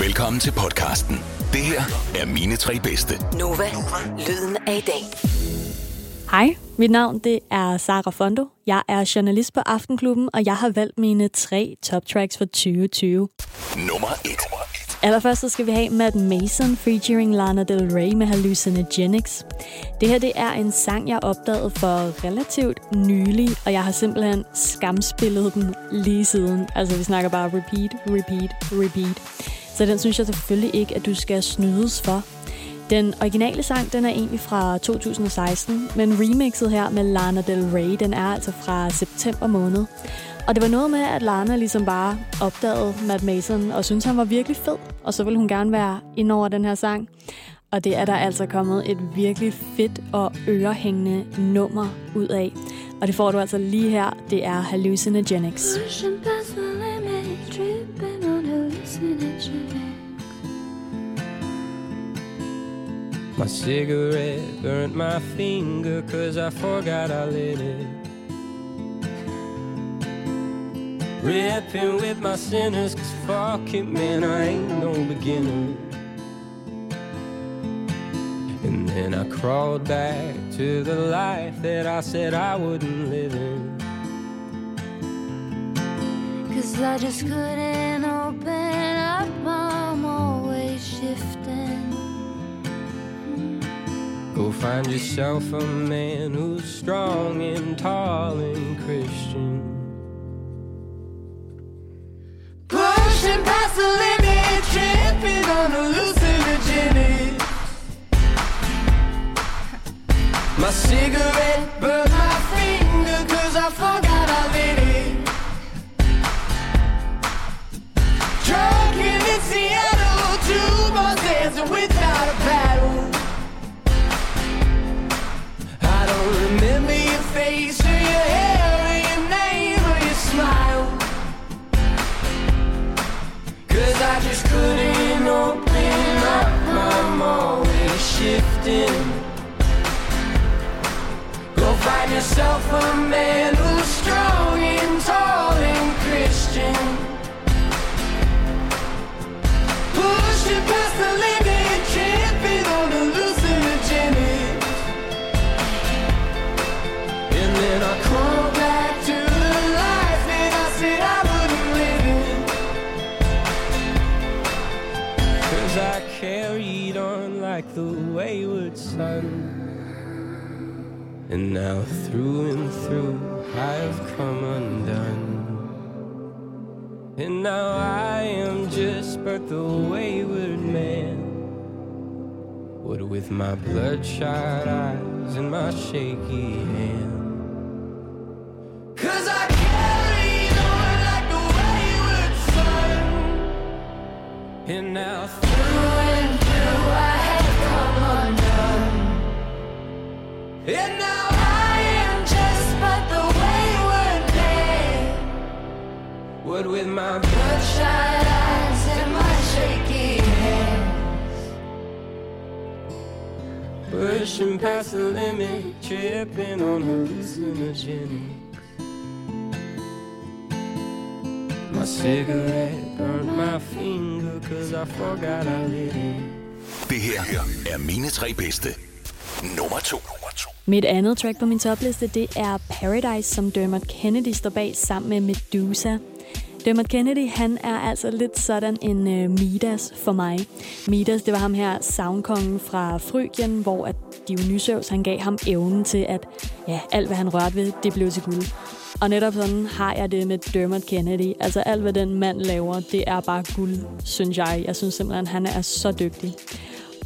Velkommen til podcasten. Det her er mine tre bedste. Nova, lyden af i dag. Hej, mit navn det er Sara Fondo. Jeg er journalist på Aftenklubben, og jeg har valgt mine tre top tracks for 2020. Nummer 1. Allerførst så skal vi have Matt Mason featuring Lana Del Rey med Hallucinogenics. Det her det er en sang, jeg opdagede for relativt nylig, og jeg har simpelthen skamspillet den lige siden. Altså vi snakker bare repeat, repeat, repeat. Så den synes jeg selvfølgelig ikke, at du skal snydes for. Den originale sang, den er egentlig fra 2016, men remixet her med Lana Del Rey, den er altså fra september måned. Og det var noget med, at Lana ligesom bare opdagede Matt Mason og syntes, han var virkelig fed, og så ville hun gerne være ind over den her sang. Og det er der altså kommet et virkelig fedt og ørehængende nummer ud af. Og det får du altså lige her. Det er Hallucinogenics. Pushing past the limit, tripping My cigarette burnt my finger cause I forgot I lit it. Ripping with my sinners cause fuck it man I ain't no beginner. And then I crawled back to the life that I said I wouldn't live in. Cause I just couldn't open Go find yourself a man who's strong and tall and Christian. Pushing past the limit, tripping on hallucinogenics. My cigarette burned yourself a man who's strong and tall and Christian. Pushing past the limit, tripping on hallucinogenics. And then I crawl back to the life that I said I wouldn't live in. Cause I carried on like the wayward son. And now through and through I've come undone. And now I am just but the wayward man. What with my bloodshot eyes and my shaky hand. Cause I carried on like the wayward son. And now Through and through I had come undone. And now what with my Bloodshot eyes and my shaky hands. Pushing past the limit, tripping on hallucinogenics. My cigarette burned my finger cause I forgot I lit it. Det her er mine tre bedste. Nummer 2. Mit andet track på min topliste, det er Paradise, som Dermot Kennedy står bag sammen med Medusa. Dermot Kennedy, han er altså lidt sådan en uh, Midas for mig. Midas, det var ham her, soundkongen fra Frygien, hvor at Dionysius, han gav ham evnen til, at ja, alt hvad han rørte ved, det blev til guld. Og netop sådan har jeg det med Dermot Kennedy. Altså alt, hvad den mand laver, det er bare guld, synes jeg. Jeg synes simpelthen, han er så dygtig.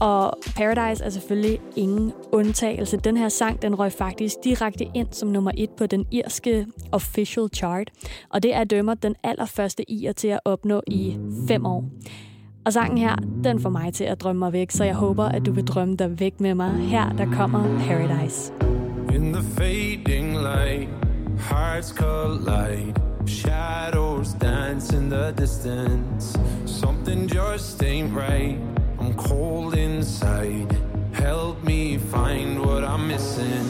Og Paradise er selvfølgelig ingen undtagelse. Den her sang, den røg faktisk direkte ind som nummer et på den irske official chart. Og det er dømmer den allerførste ir til at opnå i fem år. Og sangen her, den får mig til at drømme mig væk, så jeg håber, at du vil drømme dig væk med mig. Her, der kommer Paradise. In the fading light, hearts collide. Shadows dance in the distance. Something just ain't right. Cold inside. Help me find what I'm missing.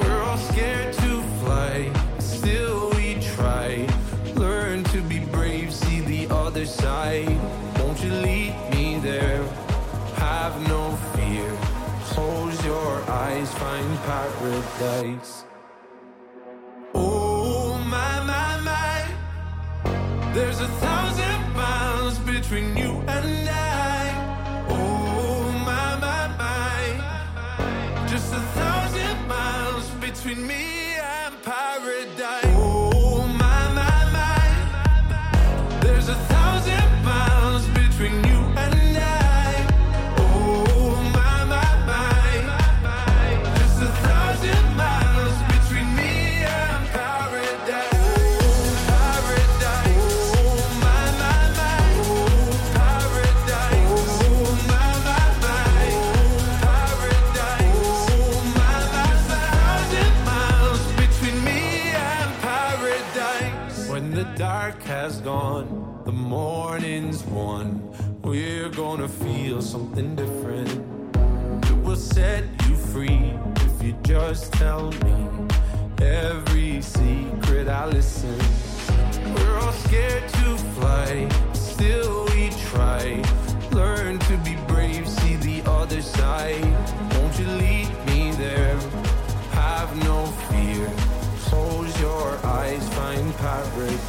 We're all scared to fly, still we try. Learn to be brave, see the other side. Won't you lead me there? Have no fear. Close your eyes, find paradise. Oh my my my, there's a thousand miles between you and I. Oh my my my, just a thousand miles between me dark has gone, the morning's won. We're gonna feel something different. It will set you free if you just tell me every secret I listen. We're all scared to fly, still we try. Learn to be brave,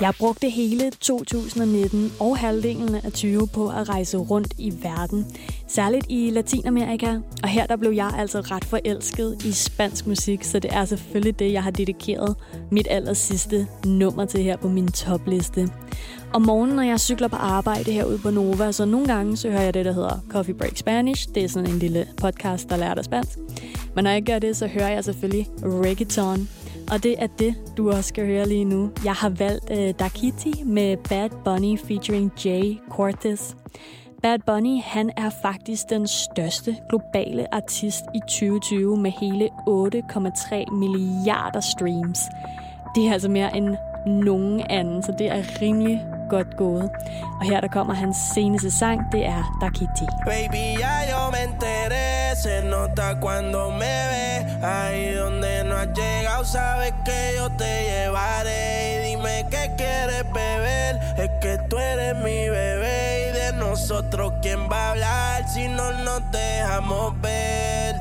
Jeg brugte hele 2019 og halvdelen af 20 på at rejse rundt i verden. Særligt i Latinamerika, og her der blev jeg altså ret forelsket i spansk musik, så det er selvfølgelig det, jeg har dedikeret mit aller sidste nummer til her på min topliste. Om morgenen, når jeg cykler på arbejde herude på Nova, så nogle gange så hører jeg det, der hedder Coffee Break Spanish. Det er sådan en lille podcast, der lærer dig spansk. Men når jeg gør det, så hører jeg selvfølgelig reggaeton. Og det er det, du også skal høre lige nu. Jeg har valgt uh, Dakiti med Bad Bunny featuring Jay Cortez. Bad Bunny, han er faktisk den største globale artist i 2020 med hele 8,3 milliarder streams. Det er altså mere end nogen anden, så det er rimelig godt gået. Og her der kommer hans seneste sang, det er Dakiti. Baby, ya yo me enteré, se nota cuando me ve. Ahí donde no has llegado, sabes que yo te llevaré. Y dime qué quieres beber, es que tú eres mi bebé. Y de nosotros, ¿quién va a hablar si no nos dejamos ver?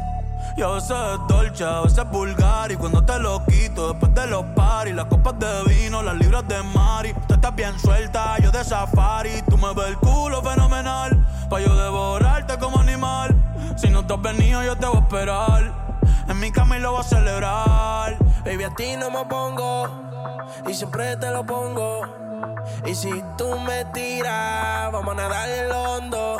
Y a veces es dolce, a veces es vulgar Y cuando te lo quito después de los paris Las copas de vino, las libras de mari Tú estás bien suelta, yo de safari Tú me ves el culo fenomenal Pa' yo devorarte como animal Si no te has venido yo te voy a esperar En mi cama y lo voy a celebrar Baby, a ti no me pongo y siempre te lo pongo. Y si tú me tiras, vamos a nadar en lo hondo.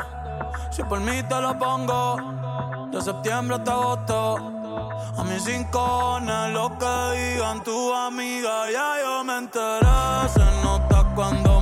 Si por mí te lo pongo De septiembre hasta agosto A mis rincones Lo que digan tu amiga Ya yo me enteré Se nota cuando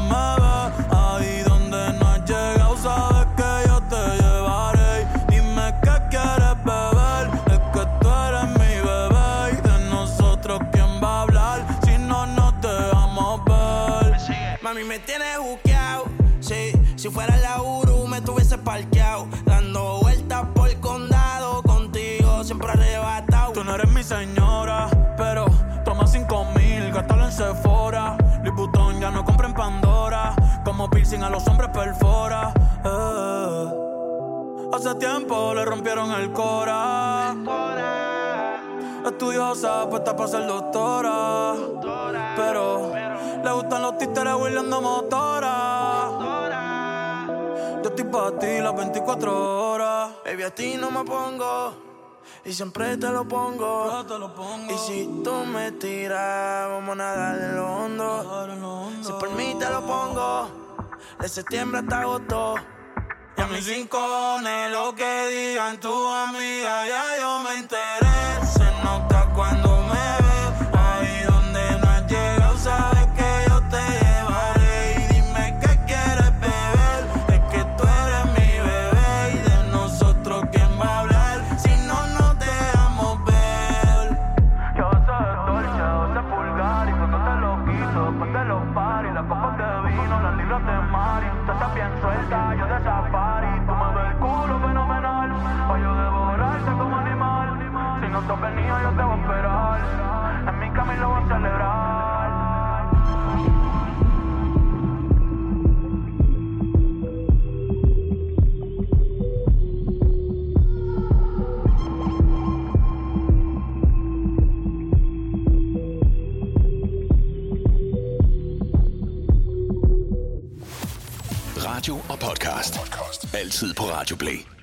si fuera la Uru, me tuviese parqueado. Dando vueltas por el condado. Contigo siempre arrebatado. Tú no eres mi señora, pero toma cinco mil, gástalo en Sephora. Louis ya no compra en Pandora. Como piercing a los hombres perfora. Eh. Hace tiempo le rompieron el cora. Estudiosa, puesta para ser doctora. Pero le gustan los títeres huirleando motora. Estoy para ti las 24 horas. Baby, a ti no me pongo y siempre te lo pongo. Yo te lo pongo. Y si tú me tiras, vamos a nadar en lo hondo. Nadar en lo hondo. Si por mí te lo pongo, de septiembre hasta agosto. Y a mis rincones, lo que digan tu amiga, ya Radio og podcast. podcast. Altid på Radio Play.